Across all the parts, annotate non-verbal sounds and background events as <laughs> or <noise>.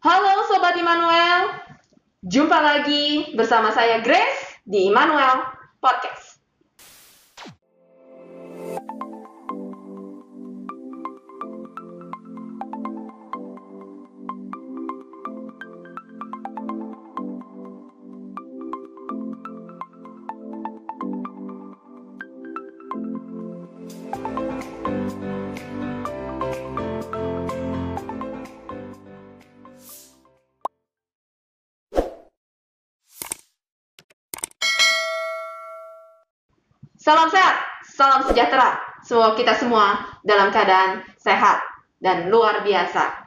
Halo Sobat Immanuel, jumpa lagi bersama saya Grace di Immanuel Podcast. Salam sehat, salam sejahtera. Semoga kita semua dalam keadaan sehat dan luar biasa.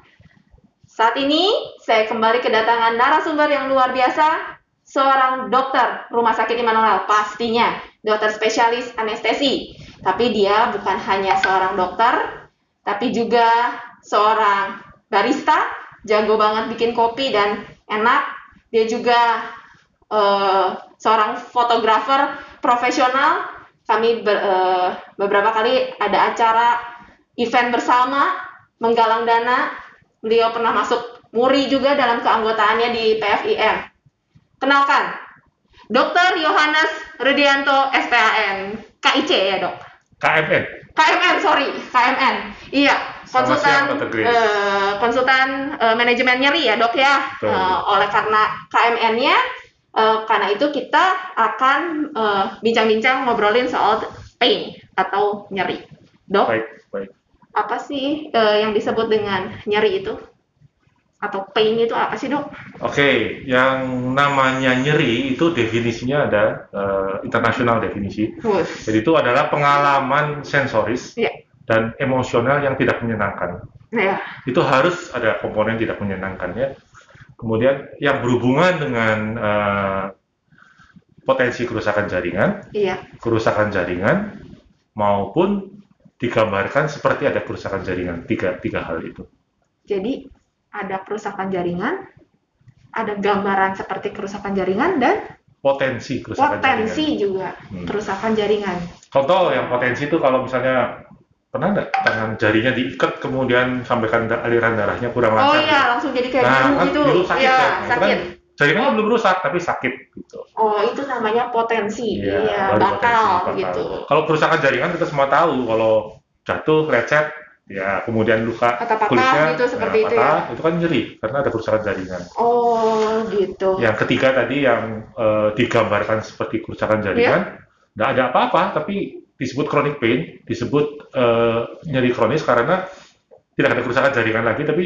Saat ini saya kembali kedatangan narasumber yang luar biasa, seorang dokter rumah sakit Immanuel pastinya, dokter spesialis anestesi. Tapi dia bukan hanya seorang dokter, tapi juga seorang barista, jago banget bikin kopi dan enak. Dia juga eh, seorang fotografer profesional kami ber, eh, beberapa kali ada acara event bersama menggalang dana. Beliau pernah masuk muri juga dalam keanggotaannya di PFIM. Kenalkan, Dr. Yohanes Rudianto SPAN, KIC ya dok? KMN. KMN, sorry, KMN. Iya, konsultan siang, Dr. Grace. eh, konsultan manajemen nyeri ya dok ya. Eh, oleh karena KMN-nya, eh, karena itu kita akan eh, bincang-bincang ngobrolin soal pain atau nyeri. Dok, Baik, baik. apa sih eh, yang disebut dengan nyeri itu? Atau pain itu apa sih dok? Oke, yang namanya nyeri itu definisinya ada eh, internasional definisi. Wus. Jadi itu adalah pengalaman sensoris Iya. dan emosional yang tidak menyenangkan. Ya, Itu harus ada komponen tidak menyenangkannya. Kemudian yang berhubungan dengan eh, potensi kerusakan jaringan, iya. kerusakan jaringan maupun digambarkan seperti ada kerusakan jaringan. Tiga, tiga hal itu. Jadi ada kerusakan jaringan, ada gambaran seperti kerusakan jaringan dan Potensi kerusakan jaringan. potensi juga Hmm. kerusakan jaringan. Contoh yang potensi itu kalau misalnya pernah nggak tangan jarinya diikat kemudian sampai da- aliran darahnya kurang Oh lancar. iya, langsung jadi kayak Nah, kan gitu. sakit Iya, kan. Itu sakit. kan jaringannya belum rusak tapi sakit gitu. Oh, itu namanya potensi. Iya, baru bakal potensi, bakal. gitu. Kalau kerusakan jaringan kita semua tahu kalau jatuh, lecet, ya kemudian luka Atau patah kulitnya gitu, seperti nah, itu patah, itu kan nyeri karena ada kerusakan jaringan. Oh, gitu. Yang ketiga tadi yang eh, digambarkan seperti kerusakan jaringan, Iya. nggak ada apa-apa, tapi disebut chronic pain, disebut eh, nyeri kronis karena tidak ada kerusakan jaringan lagi, tapi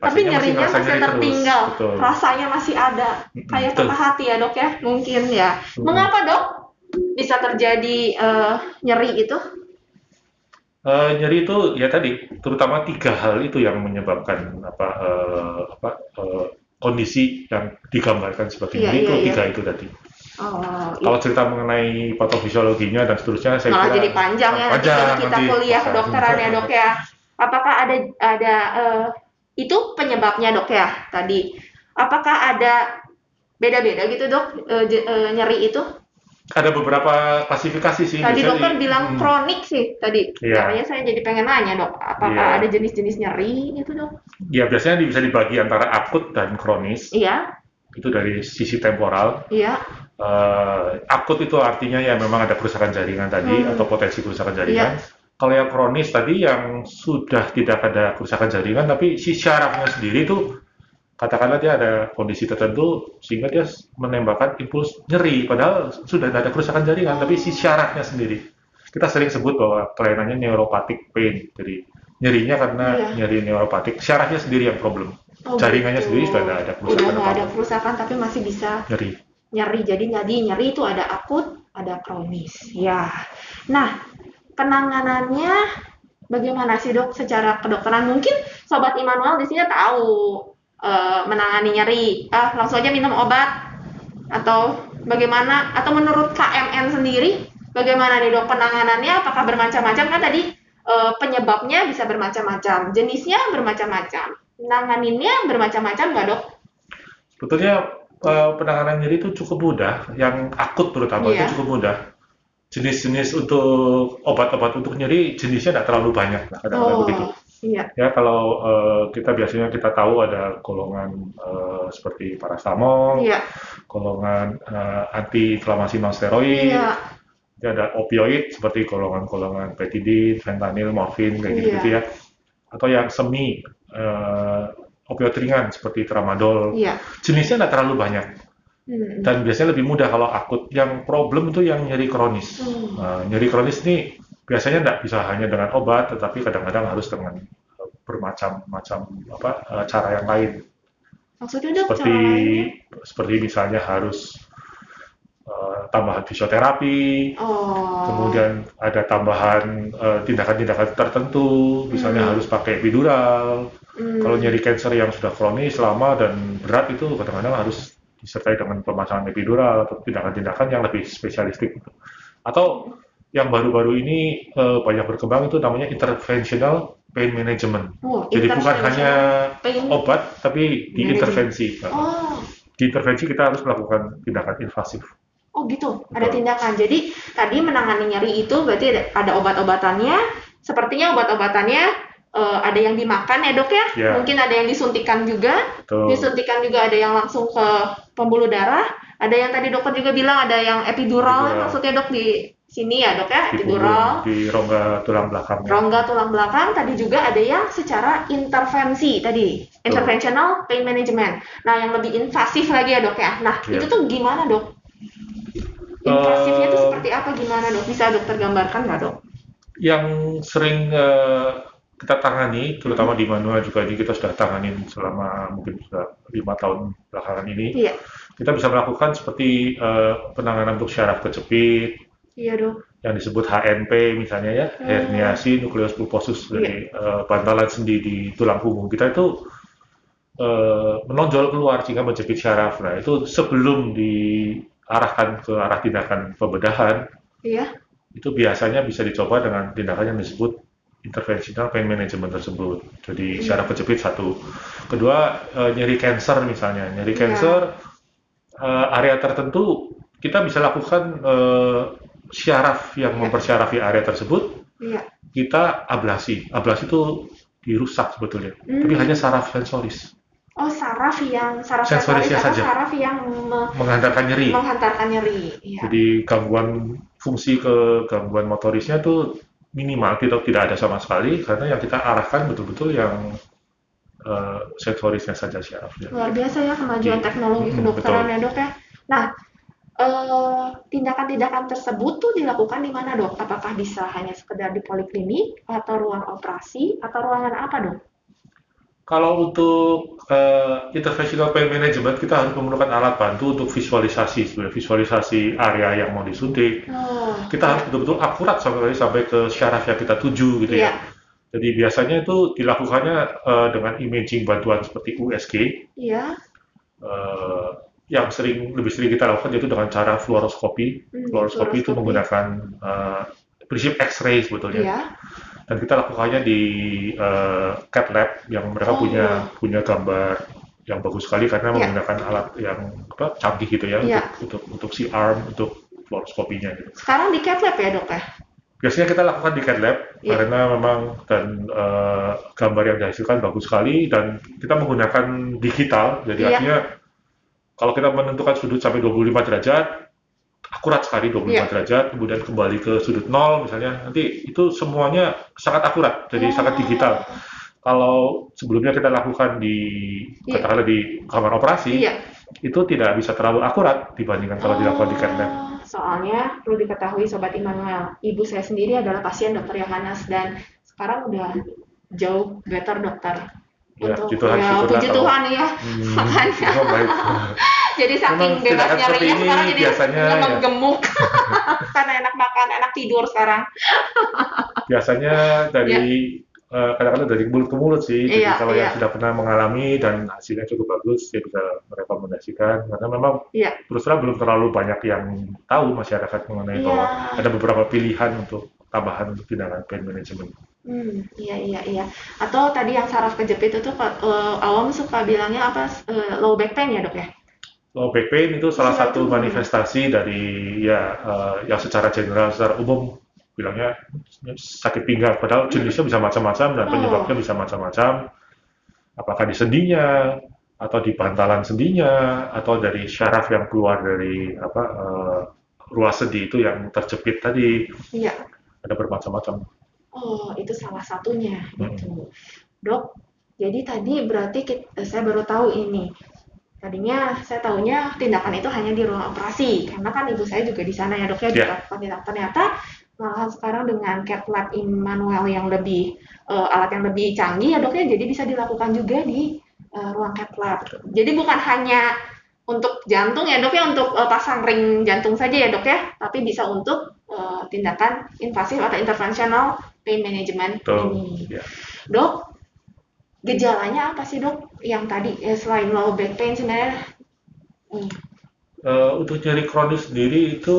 Tapi nyerinya masih nyeri terus. tertinggal, Betul. rasanya masih ada, kayak betul. patah hati ya dok ya, mungkin ya. Mm-mm. Mengapa dok bisa terjadi eh, nyeri itu? Eh, nyeri itu ya tadi, terutama tiga hal itu yang menyebabkan apa eh, apa eh, kondisi yang digambarkan sebagai Iya, nyeri itu iya, iya. tiga itu tadi. Oh, Kalau cerita mengenai patofisiologinya dan seterusnya, saya malah kira jadi panjang ya nanti panjang kalau kita nanti. kuliah kedokteran ya dok ya. Apakah ada ada eh, itu penyebabnya dok ya tadi? Apakah ada beda-beda gitu dok eh, je- eh, nyeri itu? Ada beberapa klasifikasi sih. Tadi dokter bilang hmm. kronik sih tadi. Iya. Makanya saya jadi pengen nanya dok, apakah Iya. ada jenis-jenis nyeri gitu dok? Ya biasanya bisa dibagi antara akut dan kronis. Iya, Itu dari sisi temporal. iya. Eh, akut itu artinya ya memang ada kerusakan jaringan tadi Hmm. atau potensi kerusakan jaringan. Kalau yang kronis tadi yang sudah tidak ada kerusakan jaringan tapi si syarafnya sendiri itu katakanlah dia ada kondisi tertentu sehingga dia menembakkan impuls nyeri padahal sudah tidak ada kerusakan jaringan tapi si syarafnya sendiri. Kita sering sebut bahwa kelainannya neuropathic pain. Jadi nyerinya karena Iya. nyeri neuropatik, syarafnya sendiri yang problem. Oh, Jaringannya gitu. sendiri sudah ada kerusakan Udah nggak ada kerusakan tapi masih bisa Nyeri. Nyeri. Jadi jadi nyeri itu ada akut, ada kronis. Ya. Nah, penanganannya bagaimana sih dok secara kedokteran? Mungkin sobat Immanuel di sini tahu eh, menangani nyeri. Ah, langsung aja minum obat atau bagaimana? Atau menurut KMN sendiri bagaimana nih dok penanganannya? Apakah bermacam-macam kan tadi eh, penyebabnya bisa bermacam-macam, jenisnya bermacam-macam, nanganinnya bermacam-macam nggak dok? Sebetulnya eh, penanganan nyeri itu cukup mudah, yang akut terutama Iya. itu cukup mudah. Jenis-jenis untuk obat-obat untuk nyeri jenisnya tidak terlalu banyak, kadang-kadang Oh, begitu. Iya. Ya kalau uh, kita biasanya kita tahu ada golongan uh, seperti parastamol, iya. golongan uh, anti inflamasi non steroid, iya. ada opioid seperti golongan-golongan petidin, fentanyl, morfin kayak gitu, gitu ya, atau yang semi uh, opioid ringan seperti tramadol. Iya. Jenisnya tidak terlalu banyak. Hmm. Dan biasanya lebih mudah kalau akut. Yang problem itu yang nyeri kronis. Hmm. Nah, nyeri kronis ini biasanya tidak bisa hanya dengan obat, tetapi kadang-kadang harus dengan bermacam-macam apa eh, cara yang lain. Maksudnya seperti seperti misalnya harus uh, tambahan fisioterapi, oh. kemudian ada tambahan tindakan-tindakan uh, tertentu, misalnya hmm. harus pakai epidural. Hmm. Kalau nyeri cancer yang sudah kronis lama dan berat itu kadang-kadang harus disertai dengan pemasangan epidural atau tindakan-tindakan yang lebih spesialistik. Atau yang baru-baru ini uh, banyak berkembang itu namanya interventional pain management. Oh, Jadi bukan hanya pain obat, tapi diintervensi. Oh. Di intervensi kita harus melakukan tindakan invasif. Oh gitu, Betul. ada tindakan. Jadi tadi menangani nyeri itu berarti ada, ada obat-obatannya. Sepertinya obat-obatannya uh, ada yang dimakan ya dok ya. Yeah. Mungkin ada yang disuntikan juga. Betul. Disuntikan juga ada yang langsung ke pembuluh darah. Ada yang tadi dokter juga bilang ada yang epidural, epidural. maksudnya dok di sini ya dok ya epidural di, rongga tulang belakang rongga tulang belakang tadi juga ada yang secara intervensi tadi Tuh. interventional pain management nah yang lebih invasif lagi ya dok ya nah yeah. itu tuh gimana dok invasifnya itu uh, seperti apa gimana dok bisa dokter gambarkan nggak dok yang sering uh, kita tangani terutama di manual juga ini kita sudah tanganin selama mungkin sudah lima tahun belakangan ini yeah. kita bisa melakukan seperti uh, penanganan untuk syaraf kejepit Iya dok. Yang disebut HNP misalnya ya, hmm. herniasi nukleus pulposus dari uh, bantalan sendi di tulang punggung kita itu uh, menonjol keluar sehingga menjepit syaraf. Nah itu sebelum diarahkan ke arah tindakan pembedahan, iya. itu biasanya bisa dicoba dengan tindakan yang disebut interventional pain management tersebut. Jadi iya. syaraf kejepit satu. Kedua uh, nyeri cancer misalnya, nyeri iya. cancer uh, area tertentu kita bisa lakukan uh, syaraf yang ya. mempersyarafi area tersebut, ya. kita ablasi. Ablasi itu dirusak sebetulnya, hmm. tapi hanya saraf sensoris. Oh, saraf yang saraf sensorisnya saja. Saraf yang me menghantarkan nyeri. Menghantarkan nyeri. Ya. Jadi gangguan fungsi ke gangguan motorisnya itu minimal, tidak tidak ada sama sekali karena yang kita arahkan betul-betul yang uh, sensorisnya saja syarafnya. Luar biasa ya kemajuan teknologi kedokteran ya dok ya. Nah, Eh, tindakan-tindakan tersebut tuh dilakukan di mana dok? Apakah bisa hanya sekedar di poliklinik atau ruang operasi atau ruangan apa dok? Kalau untuk uh, interventional pain management kita harus memerlukan alat bantu untuk visualisasi sebenarnya visualisasi area yang mau disuntik. Oh, kita harus betul-betul akurat sampai sampai ke syaraf yang kita tuju gitu yeah. ya. Jadi biasanya itu dilakukannya uh, dengan imaging bantuan seperti USG. Iya. Yeah. Uh, yang sering lebih sering kita lakukan yaitu dengan cara fluoroskopi. Hmm, fluoroskopi, itu menggunakan uh, prinsip X-ray sebetulnya. Yeah. Dan kita lakukannya di uh, cat lab yang mereka oh, punya yeah. punya gambar yang bagus sekali karena yeah. menggunakan alat yang apa canggih gitu ya yeah. untuk untuk untuk si arm untuk fluoroskopinya gitu. Sekarang di cat lab ya dok ya? Biasanya kita lakukan di cat lab yeah. karena memang dan uh, gambar yang dihasilkan bagus sekali dan kita menggunakan digital jadi yeah. artinya kalau kita menentukan sudut sampai 25 derajat, akurat sekali 25 yeah. derajat, kemudian kembali ke sudut nol misalnya, nanti itu semuanya sangat akurat, jadi oh. sangat digital. Kalau sebelumnya kita lakukan di yeah. katakanlah di kamar operasi, yeah. itu tidak bisa terlalu akurat dibandingkan kalau oh. dilakukan di CAT Soalnya perlu diketahui Sobat Immanuel, ibu saya sendiri adalah pasien dokter Yohanes dan sekarang udah jauh better dokter Ya, untuk, puji Tuhan, ya, puji Tuhan ya, hmm, makanya. <laughs> Jadi saking Memang bebasnya Ria sekarang jadi biasanya, ya. gemuk <laughs> karena enak makan, enak tidur sekarang. biasanya dari ya. Uh, kadang-kadang dari mulut ke mulut sih. Jadi iya, kalau iya. yang sudah pernah mengalami dan hasilnya cukup bagus, dia bisa merekomendasikan. Karena memang iya. terus terang belum terlalu banyak yang tahu masyarakat mengenai iya. bahwa ada beberapa pilihan untuk tambahan untuk tindakan pain management. Hmm, iya iya iya. Atau tadi yang saraf kejepit itu uh, awam suka bilangnya apa uh, low back pain ya dok ya? Low back pain itu salah satu manifestasi dari ya uh, yang secara general secara umum bilangnya sakit pinggang, padahal jenisnya bisa macam-macam dan Oh. penyebabnya bisa macam-macam. Apakah di sendinya, atau di bantalan sendinya, atau dari syaraf yang keluar dari apa eh, ruas sendi itu yang terjepit tadi, Iya. ada bermacam-macam. Oh, itu salah satunya Hmm. gitu. Dok, jadi tadi berarti kit- eh, saya baru tahu ini. Tadinya saya tahunya tindakan itu hanya di ruang operasi, karena kan ibu saya juga di sana ya dok ya dilakukan tindakan. Ternyata malahan sekarang dengan cat lab manual yang lebih eh, alat yang lebih canggih ya dok ya, jadi bisa dilakukan juga di eh, ruang cat lab. Jadi bukan hanya untuk jantung ya dok ya, untuk eh, pasang ring jantung saja ya dok ya, tapi bisa untuk eh, tindakan invasif atau intervensional pain management Betul. ini. Ya. Dok, gejalanya apa sih dok? Yang tadi eh, selain low back pain sebenarnya, hmm, Eh, untuk nyeri kronis sendiri itu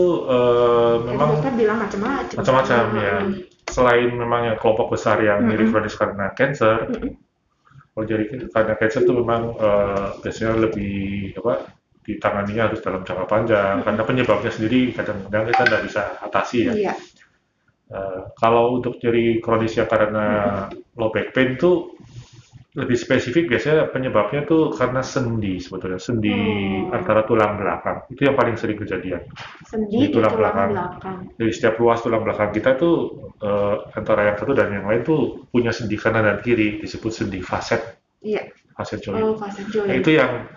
tadi memang dokter bilang macam-macam. macam-macam Hmm, ya. hmm, Selain memang yang kelompok besar yang nyeri Mm-mm. kronis karena cancer, Mm-mm. kalau jadi karena cancer itu memang eh, biasanya lebih apa ditanganinya harus dalam jangka panjang karena penyebabnya sendiri kadang-kadang kita tidak bisa atasi ya. Iya. Eh, kalau untuk nyeri kronis yang karena low back pain itu lebih spesifik biasanya penyebabnya tuh karena sendi sebetulnya sendi Hmm. antara tulang belakang itu yang paling sering kejadian. Sendi di Di tulang tulang belakang. belakang. Jadi setiap ruas tulang belakang kita tuh eh, antara yang satu dan yang lain tuh punya sendi kanan dan kiri disebut sendi facet Iya. facet joint. Oh, facet Nah, itu yang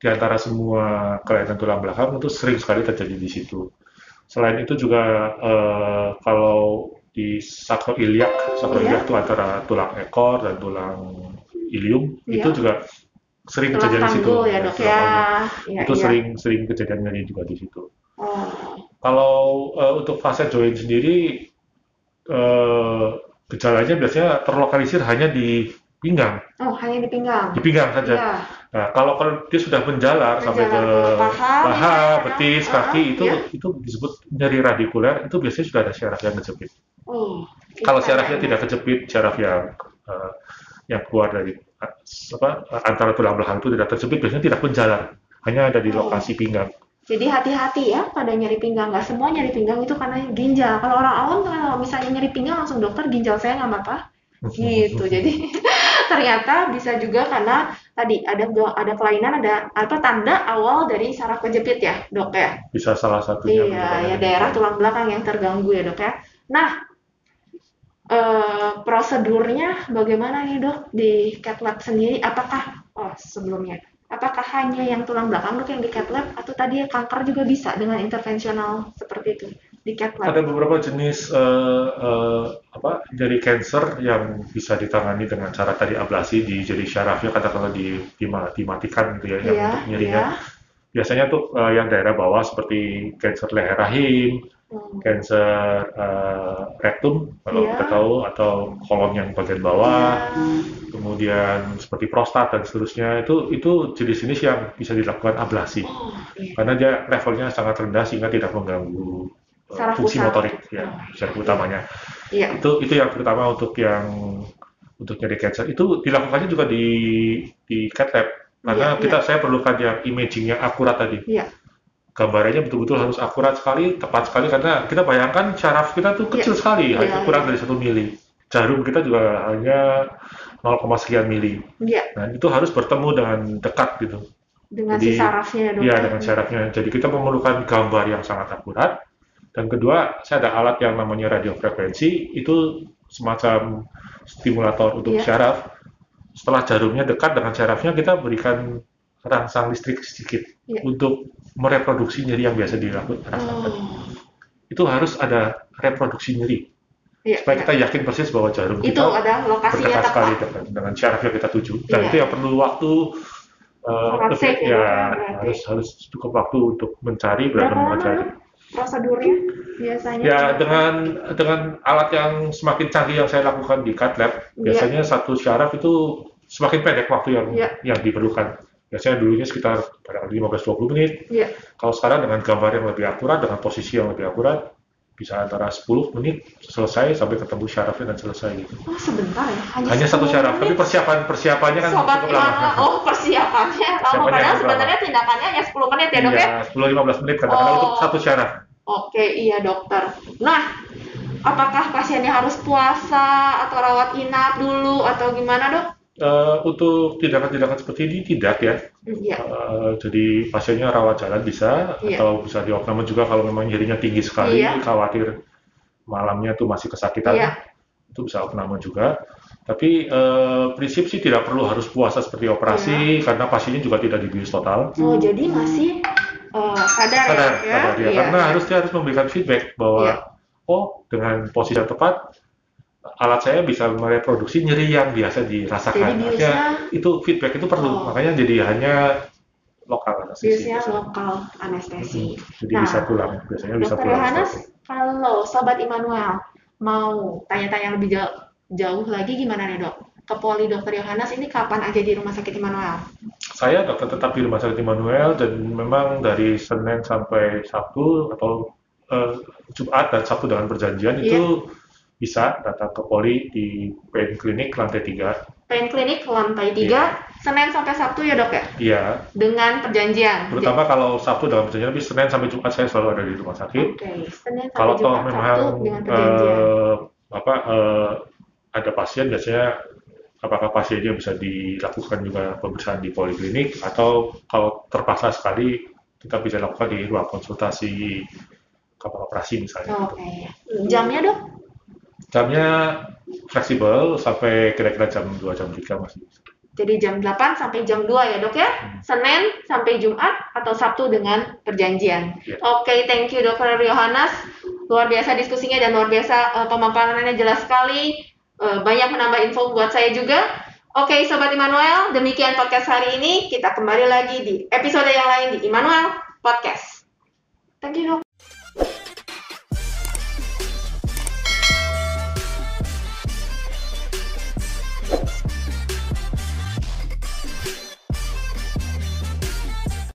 di antara semua kelainan tulang belakang itu sering sekali terjadi di situ. Selain itu juga eh, kalau di sakroiliak, sakroiliak Iya. itu antara tulang ekor dan tulang ilium Iya. itu juga sering kejadian di situ. ya Ya, dok ya. Iya, itu iya. sering sering kejadian nyeri juga di situ. Oh, Kalau eh, untuk facet joint sendiri eh, gejalanya biasanya terlokalisir hanya di pinggang, oh hanya di pinggang. di pinggang saja. Iya. Nah, kalau kalau dia sudah menjalar sampai ke paha, paha, misalnya, betis, ah, kaki itu iya. itu disebut nyeri radikuler. Itu biasanya sudah ada syaraf yang kejepit. Oh, Kalau syarafnya tandanya. tidak kejepit, syaraf yang eh, yang keluar dari apa antara tulang belakang itu tidak terjepit, biasanya tidak menjalar, hanya ada di Oh. lokasi pinggang. Jadi hati-hati ya pada nyeri pinggang. Nggak semua nyeri pinggang itu karena ginjal. Kalau orang awam kalau misalnya nyeri pinggang langsung dokter ginjal saya nggak apa-apa. Gitu. <laughs> Jadi <laughs> ternyata bisa juga karena tadi ada ada kelainan, ada apa tanda awal dari saraf kejepit ya dok ya. Bisa salah satunya. Iya, ya daerah tulang belakang yang terganggu ya dok ya. Nah, eh, prosedurnya bagaimana nih dok di cat lab sendiri? Apakah oh sebelumnya, apakah hanya yang tulang belakang dok yang di cat lab atau tadi kanker juga bisa dengan intervensional seperti itu di cat lab? Ada beberapa jenis eh, eh, apa dari cancer yang bisa ditangani dengan cara tadi ablasi di jadi syarafnya katakanlah di, dima- dimatikan gitu ya yang Iya, untuk nyerinya. iya. Biasanya tuh eh, yang daerah bawah seperti cancer leher rahim. Cancer eh, rektum kalau Iya. kita tahu atau kolon yang bagian bawah, Iya. kemudian seperti prostat dan seterusnya itu itu jenis-jenis yang bisa dilakukan ablasi Oh, iya. karena dia levelnya sangat rendah sehingga tidak mengganggu Saraf fungsi motorik ya Oh. syaraf utamanya. Iya. Itu itu yang terutama untuk yang untuk nyeri cancer itu dilakukannya juga di di cat lab karena Iya, kita saya perlukan yang imaging yang akurat tadi. Iya. Gambarannya betul-betul harus akurat sekali, tepat sekali karena kita bayangkan syaraf kita tuh kecil Iya. sekali, Iya, hanya kurang iya. dari satu mili. Jarum kita juga hanya 0, sekian mili. Iya. Nah, itu harus bertemu dengan dekat gitu. Dengan Jadi, si sarafnya ya. Iya, dengan syarafnya. Jadi kita memerlukan gambar yang sangat akurat. Dan kedua, saya ada alat yang namanya radiofrekuensi. Itu semacam stimulator untuk Iya. syaraf. Setelah jarumnya dekat dengan syarafnya, kita berikan rangsang listrik sedikit Iya. untuk mereproduksi nyeri yang biasa dilakukan. Oh. Itu harus ada reproduksi nyeri. Iya, Supaya iya. kita yakin persis bahwa jarum Itu kita ada lokasinya berdekat sekali tepat. dengan, dengan syaraf yang kita tuju. Dan Iya. itu yang perlu waktu uh, lebih- ya, ya, harus harus cukup waktu untuk mencari Berapa mencari. prosedurnya biasanya? Ya dengan dengan alat yang semakin canggih yang saya lakukan di cat lab, Iya. biasanya satu syaraf itu semakin pendek waktu yang Iya. yang diperlukan. Biasanya dulunya sekitar barangkali 15-20 menit. Iya. Kalau sekarang dengan gambar yang lebih akurat, dengan posisi yang lebih akurat, bisa antara 10 menit selesai sampai ketemu syarafnya dan selesai gitu. Oh sebentar ya, hanya, Hanya satu 10 syaraf, tapi persiapan persiapannya kan Sobat cukup lama. Oh persiapannya lama, padahal sebenarnya tindakannya hanya 10 menit ya dok ya? Iya, 10-15 menit kadang-kadang Oh. untuk satu syaraf. Oke, iya dokter. Nah, apakah pasiennya harus puasa atau rawat inap dulu atau gimana dok? Eh, untuk tindakan-tindakan seperti ini tidak ya. Iya. Eh, jadi pasiennya rawat jalan bisa Iya. atau bisa diopname juga kalau memang nyerinya tinggi sekali, Iya. khawatir malamnya tuh masih kesakitan, Iya. itu bisa opname juga. Tapi eh, prinsip sih tidak perlu harus puasa seperti operasi karena pasiennya juga tidak dibius total. Oh jadi masih eh, sadar, Sadar, ya? sadar ya. Karena harus dia harus memberikan feedback bahwa Iya. oh dengan posisi yang tepat alat saya bisa mereproduksi nyeri yang biasa dirasakan. Jadi biusnya- Artinya itu feedback itu perlu. Oh. Makanya jadi hanya lokal anestesi. biasanya biasanya. lokal anestesi. Jadi Nah, bisa pulang, biasanya bisa Dokter pulang. Yohanes, kalau Sobat Immanuel mau tanya-tanya lebih jauh, jauh lagi gimana nih dok? Ke poli Dokter Yohanes ini kapan aja di Rumah Sakit Immanuel? Saya dokter tetap di Rumah Sakit Immanuel dan memang dari Senin sampai Sabtu atau eh, Jumat dan Sabtu dengan perjanjian Iya. itu bisa datang ke poli di Pain Clinic lantai 3. Pain Clinic lantai 3, Senin sampai Sabtu ya dok ya? Iya, Dengan perjanjian. terutama kalau Sabtu dalam perjanjian, tapi Senin sampai Jumat saya selalu ada di rumah sakit. Oke, Senin sampai Kalau Jumat memang Sabtu dengan perjanjian. eh, apa eh, ada pasien biasanya apakah pasiennya bisa dilakukan juga pemeriksaan di poliklinik atau kalau terpaksa sekali kita bisa lakukan di ruang konsultasi kapal operasi misalnya. Oke. Jamnya dok? Jamnya fleksibel sampai kira-kira jam 2 jam 3 masih. Jadi jam 8 sampai jam 2 ya dok ya? Hmm. Senin sampai Jumat atau Sabtu dengan perjanjian. Iya. Oke, thank you Dokter Yohanes. Luar biasa diskusinya dan luar biasa eh, pemaparannya jelas sekali. Eh, banyak menambah info buat saya juga. Oke, Sobat Immanuel, demikian podcast hari ini. Kita kembali lagi di episode yang lain di Immanuel Podcast. Thank you dok.